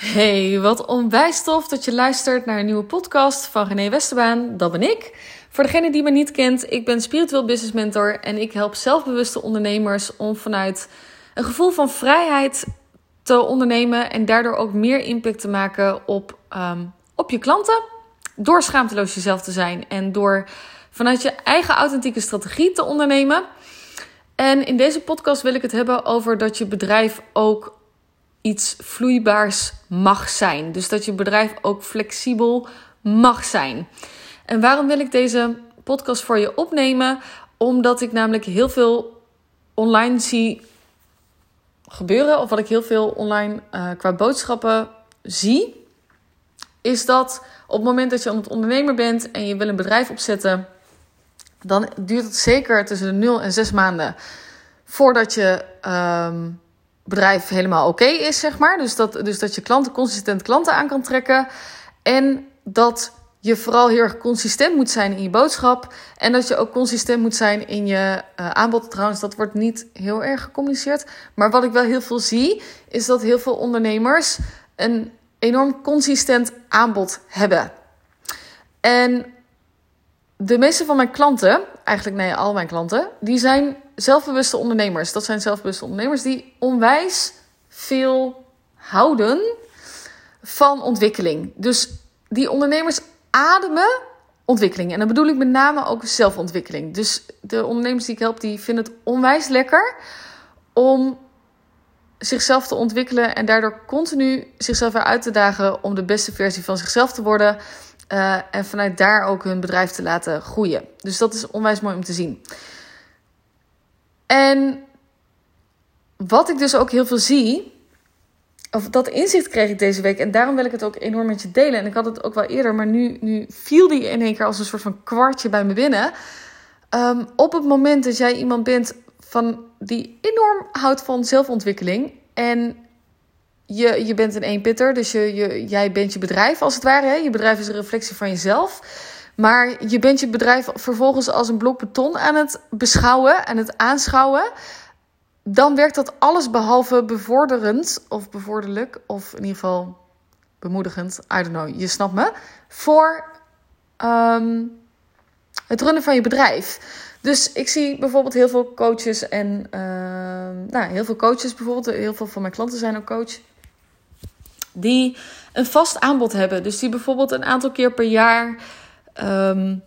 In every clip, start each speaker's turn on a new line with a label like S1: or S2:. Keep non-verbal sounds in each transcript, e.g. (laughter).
S1: Hey, wat onwijs tof dat je luistert naar een nieuwe podcast van René Westerbaan. Dat ben ik. Voor degene die me niet kent, ik ben spiritueel business mentor en ik help zelfbewuste ondernemers om vanuit een gevoel van vrijheid te ondernemen en daardoor ook meer impact te maken op, ehm, op je klanten. Door schaamteloos jezelf te zijn en door vanuit je eigen authentieke strategie te ondernemen. En in deze podcast wil ik het hebben over dat je bedrijf ook iets vloeibaars mag zijn. Dus dat je bedrijf ook flexibel mag zijn. En waarom wil ik deze podcast voor je opnemen? Omdat ik namelijk heel veel online zie gebeuren, of wat ik heel veel online uh, qua boodschappen zie, is dat op het moment dat je het ondernemer bent en je wil een bedrijf opzetten, dan duurt het zeker tussen de 0 en 6 maanden voordat je um, bedrijf helemaal oké is, zeg maar. Dus dat, dus dat je klanten consistent klanten aan kan trekken. En dat je vooral heel erg consistent moet zijn in je boodschap. En dat je ook consistent moet zijn in je uh, aanbod. Trouwens, dat wordt niet heel erg gecommuniceerd. Maar wat ik wel heel veel zie, is dat heel veel ondernemers een enorm consistent aanbod hebben. En de meeste van mijn klanten, eigenlijk nee, al mijn klanten, die zijn zelfbewuste ondernemers. Dat zijn zelfbewuste ondernemers die onwijs veel houden van ontwikkeling. Dus die ondernemers ademen ontwikkeling. En dan bedoel ik met name ook zelfontwikkeling. Dus de ondernemers die ik help, die vinden het onwijs lekker om zichzelf te ontwikkelen en daardoor continu zichzelf eruit te dagen om de beste versie van zichzelf te worden. Uh, en vanuit daar ook hun bedrijf te laten groeien. Dus dat is onwijs mooi om te zien. En wat ik dus ook heel veel zie, of dat inzicht kreeg ik deze week. En daarom wil ik het ook enorm met je delen. En ik had het ook wel eerder, maar nu, nu viel die in één keer als een soort van kwartje bij me binnen. Um, op het moment dat jij iemand bent van die enorm houdt van zelfontwikkeling. En je, je bent een eenpitter, dus je, je, jij bent je bedrijf als het ware. Hè? Je bedrijf is een reflectie van jezelf. Maar je bent je bedrijf vervolgens als een blok beton aan het beschouwen en het aanschouwen. Dan werkt dat alles behalve bevorderend of bevorderlijk, of in ieder geval bemoedigend. I don't know, je snapt me. Voor um, het runnen van je bedrijf. Dus ik zie bijvoorbeeld heel veel coaches en uh, nou, heel veel coaches bijvoorbeeld. Heel veel van mijn klanten zijn ook coach die een vast aanbod hebben. Dus die bijvoorbeeld een aantal keer per jaar um,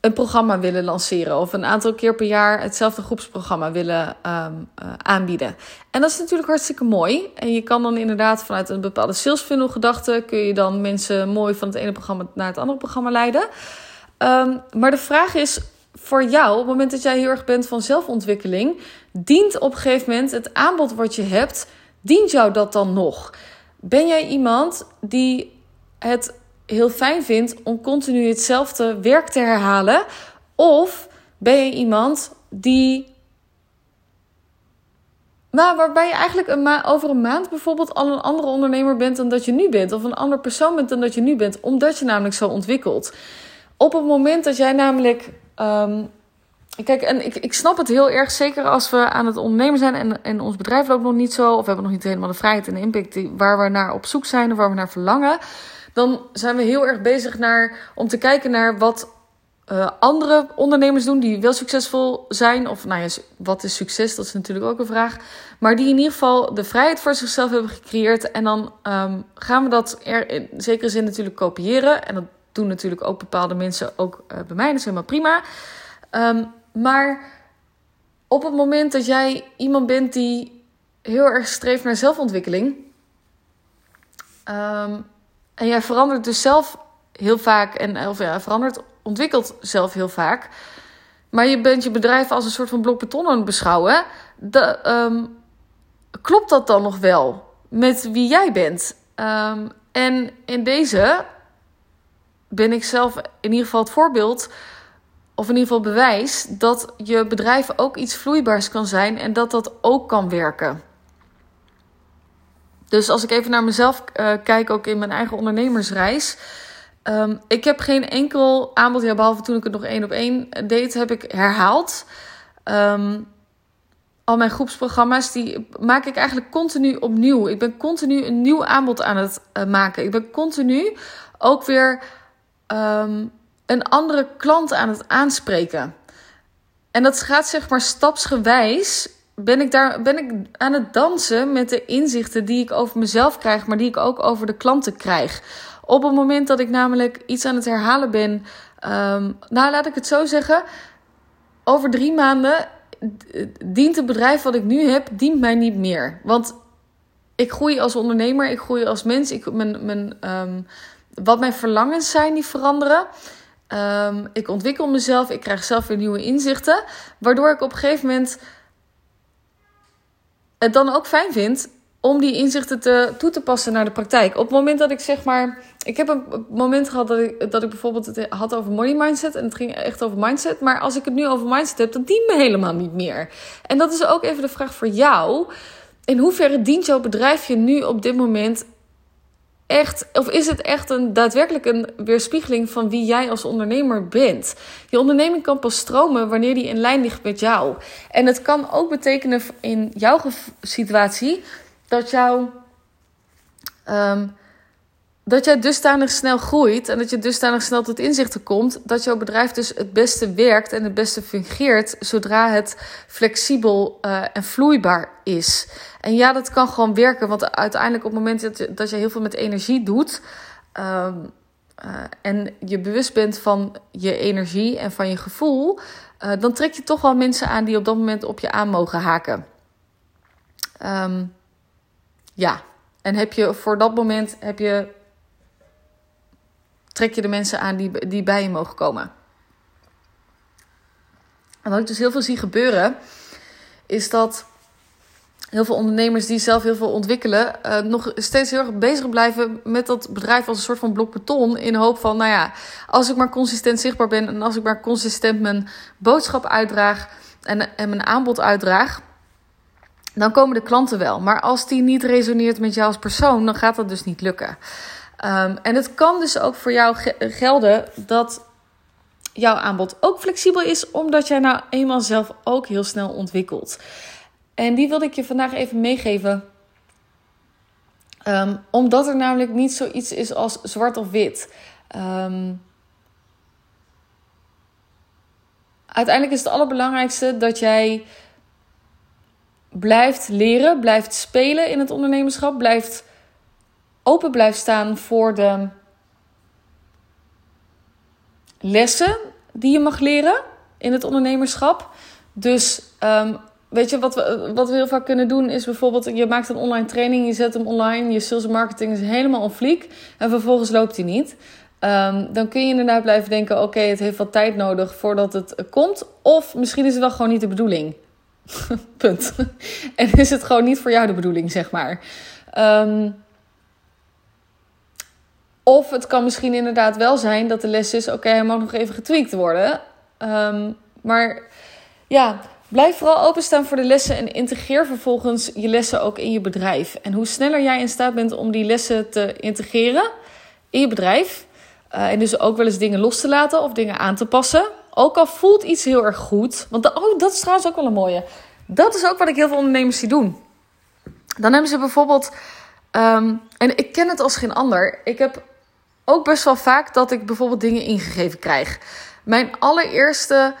S1: een programma willen lanceren. Of een aantal keer per jaar hetzelfde groepsprogramma willen um, uh, aanbieden. En dat is natuurlijk hartstikke mooi. En je kan dan inderdaad vanuit een bepaalde sales funnel gedachte... kun je dan mensen mooi van het ene programma naar het andere programma leiden. Um, maar de vraag is voor jou, op het moment dat jij heel erg bent van zelfontwikkeling... dient op een gegeven moment het aanbod wat je hebt... dient jou dat dan nog? Ben jij iemand die het heel fijn vindt om continu hetzelfde werk te herhalen? Of ben je iemand die. Maar waarbij je eigenlijk over een maand bijvoorbeeld al een andere ondernemer bent dan dat je nu bent. Of een andere persoon bent dan dat je nu bent. Omdat je namelijk zo ontwikkelt. Op het moment dat jij namelijk um, Kijk, en ik, ik snap het heel erg, zeker als we aan het ondernemen zijn en, en ons bedrijf loopt nog niet zo, of we hebben nog niet helemaal de vrijheid en de impact die, waar we naar op zoek zijn of waar we naar verlangen, dan zijn we heel erg bezig naar, om te kijken naar wat uh, andere ondernemers doen die wel succesvol zijn. Of nou ja, wat is succes? Dat is natuurlijk ook een vraag. Maar die in ieder geval de vrijheid voor zichzelf hebben gecreëerd. En dan um, gaan we dat er in zekere zin natuurlijk kopiëren. En dat doen natuurlijk ook bepaalde mensen ook uh, bij mij. Dat is helemaal prima. Um, maar op het moment dat jij iemand bent die heel erg streeft naar zelfontwikkeling. Um, en jij verandert dus zelf heel vaak. En, of ja, verandert, ontwikkelt zelf heel vaak. Maar je bent je bedrijf als een soort van blok beton aan het beschouwen. De, um, klopt dat dan nog wel met wie jij bent? Um, en in deze ben ik zelf in ieder geval het voorbeeld of in ieder geval bewijs dat je bedrijf ook iets vloeibaars kan zijn en dat dat ook kan werken. Dus als ik even naar mezelf uh, kijk, ook in mijn eigen ondernemersreis. Um, ik heb geen enkel aanbod, ja, behalve toen ik het nog één op één deed, heb ik herhaald. Um, al mijn groepsprogramma's, die maak ik eigenlijk continu opnieuw. Ik ben continu een nieuw aanbod aan het uh, maken. Ik ben continu ook weer um, een andere klant aan het aanspreken. En dat gaat zeg maar stapsgewijs. Ben ik, daar, ben ik aan het dansen met de inzichten die ik over mezelf krijg, maar die ik ook over de klanten krijg. Op het moment dat ik namelijk iets aan het herhalen ben, um, nou laat ik het zo zeggen, over drie maanden dient het bedrijf wat ik nu heb, dient mij niet meer. Want ik groei als ondernemer, ik groei als mens. Ik, mijn, mijn, um, wat mijn verlangens zijn, die veranderen. Um, ik ontwikkel mezelf, ik krijg zelf weer nieuwe inzichten. Waardoor ik op een gegeven moment het dan ook fijn vind om die inzichten te, toe te passen naar de praktijk. Op het moment dat ik zeg maar. Ik heb een moment gehad dat ik, dat ik bijvoorbeeld het had over money mindset. En het ging echt over mindset. Maar als ik het nu over mindset heb, dan dient me helemaal niet meer. En dat is ook even de vraag voor jou. In hoeverre dient jouw bedrijf je nu op dit moment echt, of is het echt een daadwerkelijk een weerspiegeling van wie jij als ondernemer bent? Je onderneming kan pas stromen wanneer die in lijn ligt met jou. En het kan ook betekenen in jouw situatie dat jou. Um, dat jij dusdanig snel groeit en dat je dusdanig snel tot inzichten komt dat jouw bedrijf dus het beste werkt en het beste fungeert zodra het flexibel uh, en vloeibaar is. En ja, dat kan gewoon werken, want uiteindelijk op het moment dat je, je heel veel met energie doet um, uh, en je bewust bent van je energie en van je gevoel, uh, dan trek je toch wel mensen aan die op dat moment op je aan mogen haken. Um, ja, en heb je voor dat moment heb je, trek je de mensen aan die, die bij je mogen komen. En wat ik dus heel veel zie gebeuren, is dat heel veel ondernemers die zelf heel veel ontwikkelen, uh, nog steeds heel erg bezig blijven met dat bedrijf als een soort van blok beton. In hoop van, nou ja, als ik maar consistent zichtbaar ben en als ik maar consistent mijn boodschap uitdraag en, en mijn aanbod uitdraag, dan komen de klanten wel. Maar als die niet resoneert met jou als persoon, dan gaat dat dus niet lukken. Um, en het kan dus ook voor jou gelden dat jouw aanbod ook flexibel is, omdat jij nou eenmaal zelf ook heel snel ontwikkelt. En die wilde ik je vandaag even meegeven. Um, omdat er namelijk niet zoiets is als zwart of wit. Um, uiteindelijk is het allerbelangrijkste dat jij blijft leren, blijft spelen in het ondernemerschap, blijft open blijft staan voor de lessen die je mag leren in het ondernemerschap. Dus um, weet je, wat we, wat we heel vaak kunnen doen is bijvoorbeeld... je maakt een online training, je zet hem online... je sales en marketing is helemaal on fleek... en vervolgens loopt hij niet. Um, dan kun je inderdaad blijven denken... oké, het heeft wat tijd nodig voordat het komt. Of misschien is het wel gewoon niet de bedoeling. (laughs) Punt. en is het gewoon niet voor jou de bedoeling, zeg maar. Um, of het kan misschien inderdaad wel zijn dat de les is: oké, okay, hij mag nog even getweakt worden. Um, maar ja, blijf vooral openstaan voor de lessen en integreer vervolgens je lessen ook in je bedrijf. En hoe sneller jij in staat bent om die lessen te integreren in je bedrijf. Uh, en dus ook wel eens dingen los te laten of dingen aan te passen. Ook al voelt iets heel erg goed. Want oh, dat is trouwens ook wel een mooie. Dat is ook wat ik heel veel ondernemers zie doen. Dan hebben ze bijvoorbeeld. Um, en ik ken het als geen ander. Ik heb ook best wel vaak dat ik bijvoorbeeld dingen ingegeven krijg. Mijn allereerste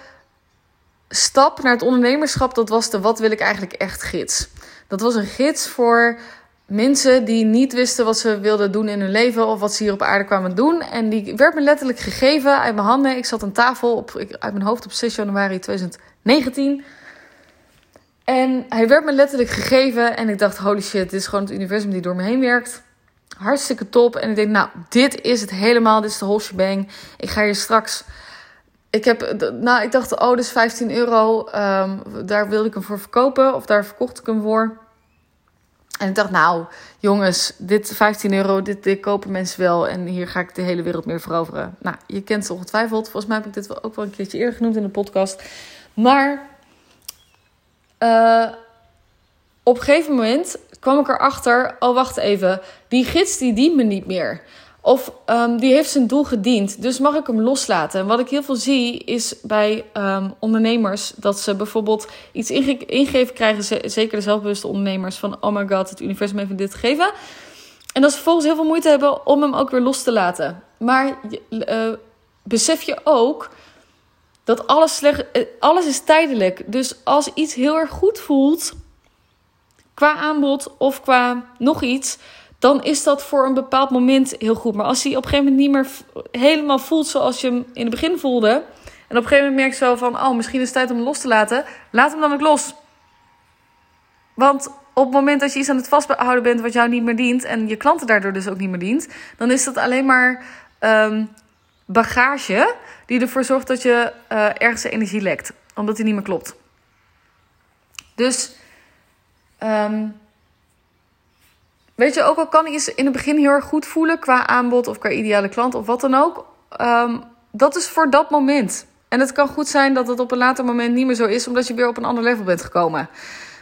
S1: stap naar het ondernemerschap, dat was de Wat wil ik eigenlijk echt gids. Dat was een gids voor mensen die niet wisten wat ze wilden doen in hun leven of wat ze hier op aarde kwamen doen. En die werd me letterlijk gegeven uit mijn handen. Ik zat aan tafel op, uit mijn hoofd op 6 januari 2019. En hij werd me letterlijk gegeven en ik dacht, holy shit, dit is gewoon het universum die door me heen werkt. Hartstikke top. En ik denk, nou, dit is het helemaal, dit is de whole shebang. Ik ga hier straks... Ik, heb, nou, ik dacht, oh, dit is 15 euro. Um, daar wilde ik hem voor verkopen. Of daar verkocht ik hem voor. En ik dacht, nou, jongens, dit 15 euro, dit, kopen mensen wel. En hier ga ik de hele wereld meer veroveren. Nou, je kent ze ongetwijfeld. Volgens mij heb ik dit ook wel een keertje eerder genoemd in de podcast. Maar uh, op een gegeven moment kwam ik erachter, oh wacht even, die gids die dient me niet meer. Of um, die heeft zijn doel gediend, dus mag ik hem loslaten? En wat ik heel veel zie is bij um, ondernemers dat ze bijvoorbeeld iets inge ingegeven krijgen, zeker de zelfbewuste ondernemers, van oh my god, het universum heeft me dit gegeven. En dat ze vervolgens heel veel moeite hebben om hem ook weer los te laten. Maar uh, besef je ook dat alles, slecht, eh, alles is tijdelijk. Dus als iets heel erg goed voelt, qua aanbod of qua nog iets, dan is dat voor een bepaald moment heel goed. Maar als hij op een gegeven moment niet meer helemaal voelt zoals je hem in het begin voelde. En op een gegeven moment merk je zo van, oh, misschien is het tijd om los te laten. Laat hem dan ook los. Want op het moment dat je iets aan het vasthouden bent wat jou niet meer dient en je klanten daardoor dus ook niet meer dient, dan is dat alleen maar um, bagage die ervoor zorgt dat je uh, ergens energie lekt, omdat die niet meer klopt. Dus um, weet je, ook al kan iets in het begin heel erg goed voelen qua aanbod of qua ideale klant of wat dan ook, um, dat is voor dat moment. En het kan goed zijn dat het op een later moment niet meer zo is, omdat je weer op een ander level bent gekomen.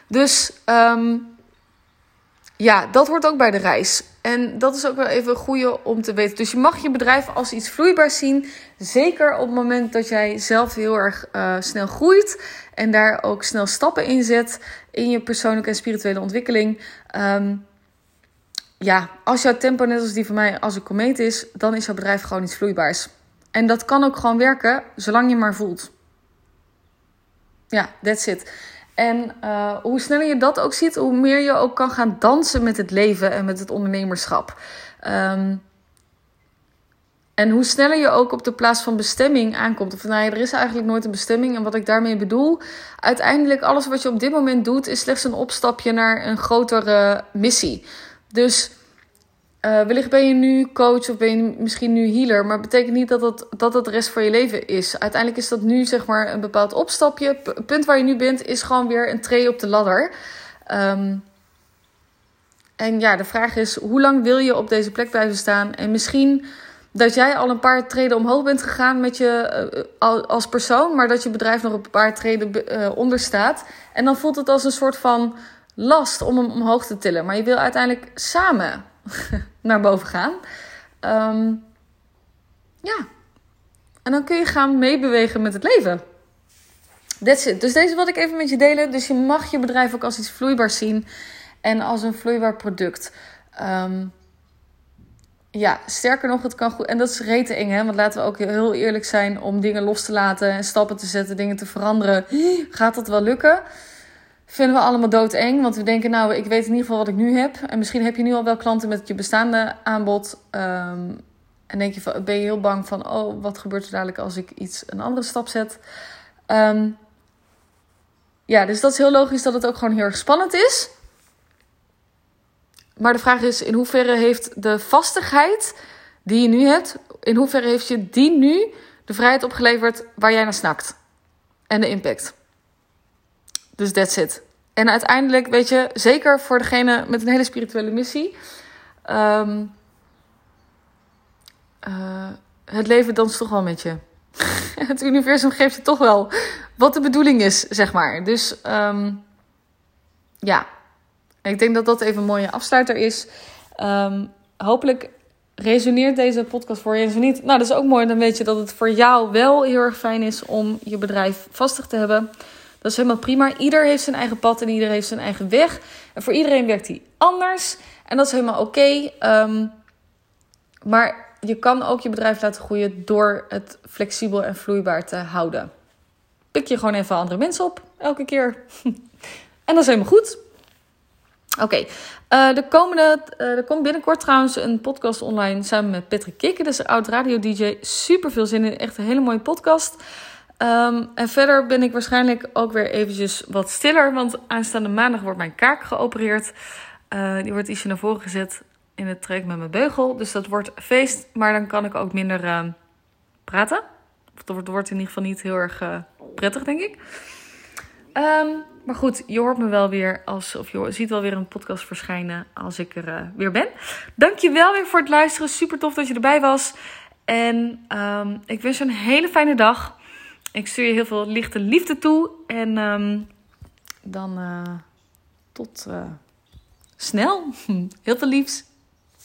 S1: Dus um, ja, dat hoort ook bij de reis. En dat is ook wel even een goede om te weten. Dus je mag je bedrijf als iets vloeibaars zien. Zeker op het moment dat jij zelf heel erg uh, snel groeit. En daar ook snel stappen in zet in je persoonlijke en spirituele ontwikkeling. Um, ja, als jouw tempo net als die van mij als een komeet is, dan is jouw bedrijf gewoon iets vloeibaars. En dat kan ook gewoon werken, zolang je maar voelt. Ja, that's it. En uh, hoe sneller je dat ook ziet, hoe meer je ook kan gaan dansen met het leven en met het ondernemerschap. Um, en hoe sneller je ook op de plaats van bestemming aankomt. Of nou ja, er is eigenlijk nooit een bestemming. En wat ik daarmee bedoel, uiteindelijk alles wat je op dit moment doet, is slechts een opstapje naar een grotere missie. Dus uh, wellicht ben je nu coach of ben je misschien nu healer, maar betekent niet dat het, dat het de rest van je leven is. Uiteindelijk is dat nu zeg maar een bepaald opstapje. Het punt waar je nu bent is gewoon weer een tree op de ladder. Um, en ja, de vraag is: hoe lang wil je op deze plek blijven staan? En misschien dat jij al een paar treden omhoog bent gegaan met je uh, als persoon, maar dat je bedrijf nog een paar treden uh, onder staat. En dan voelt het als een soort van last om hem omhoog te tillen. Maar je wil uiteindelijk samen (laughs) naar boven gaan. Um, ja. En dan kun je gaan meebewegen met het leven. That's it. Dus deze wilde ik even met je delen. Dus je mag je bedrijf ook als iets vloeibaars zien. En als een vloeibaar product. Um, ja, sterker nog, het kan goed. En dat is rete eng, hè? Want laten we ook heel eerlijk zijn om dingen los te laten en stappen te zetten, dingen te veranderen. Gaat dat wel lukken? Vinden we allemaal doodeng. Want we denken, nou, ik weet in ieder geval wat ik nu heb. En misschien heb je nu al wel klanten met je bestaande aanbod. Um, en denk je, ben je heel bang van, oh, wat gebeurt er dadelijk als ik iets, een andere stap zet? Um, ja, dus dat is heel logisch dat het ook gewoon heel erg spannend is. Maar de vraag is, in hoeverre heeft de vastigheid die je nu hebt, in hoeverre heeft je die nu de vrijheid opgeleverd waar jij naar snakt? En de impact. Dus that's it. En uiteindelijk, weet je, zeker voor degene met een hele spirituele missie. Um, uh, het leven danst toch wel met je. (laughs) het universum geeft je toch wel wat de bedoeling is, zeg maar. Dus um, ja, ik denk dat dat even een mooie afsluiter is. Um, hopelijk resoneert deze podcast voor je. En zo niet, nou, dat is ook mooi. Dan weet je dat het voor jou wel heel erg fijn is om je bedrijf vastig te hebben. Dat is helemaal prima. Ieder heeft zijn eigen pad en ieder heeft zijn eigen weg. En voor iedereen werkt die anders. En dat is helemaal oké. Ehm, maar je kan ook je bedrijf laten groeien door het flexibel en vloeibaar te houden. Pik je gewoon even andere mensen op, elke keer. (laughs) en dat is helemaal goed. Oké, de komende, uh, er komt binnenkort trouwens een podcast online samen met Patrick Kikken. Dat is een oud radio-dj. Super veel zin in. Echt een hele mooie podcast. Um, en verder ben ik waarschijnlijk ook weer eventjes wat stiller. Want aanstaande maandag wordt mijn kaak geopereerd. Uh, die wordt ietsje naar voren gezet in het traject met mijn beugel. Dus dat wordt feest. Maar dan kan ik ook minder uh, praten. Of dat wordt, in ieder geval niet heel erg uh, prettig, denk ik. Um, maar goed, je hoort me wel weer als, of je ziet wel weer een podcast verschijnen als ik er weer ben. Dankjewel weer voor het luisteren. Super tof dat je erbij was. En ik wens je een hele fijne dag. Ik stuur je heel veel lichte liefde toe. En um, dan uh, tot uh, snel. (laughs) Heel veel liefs.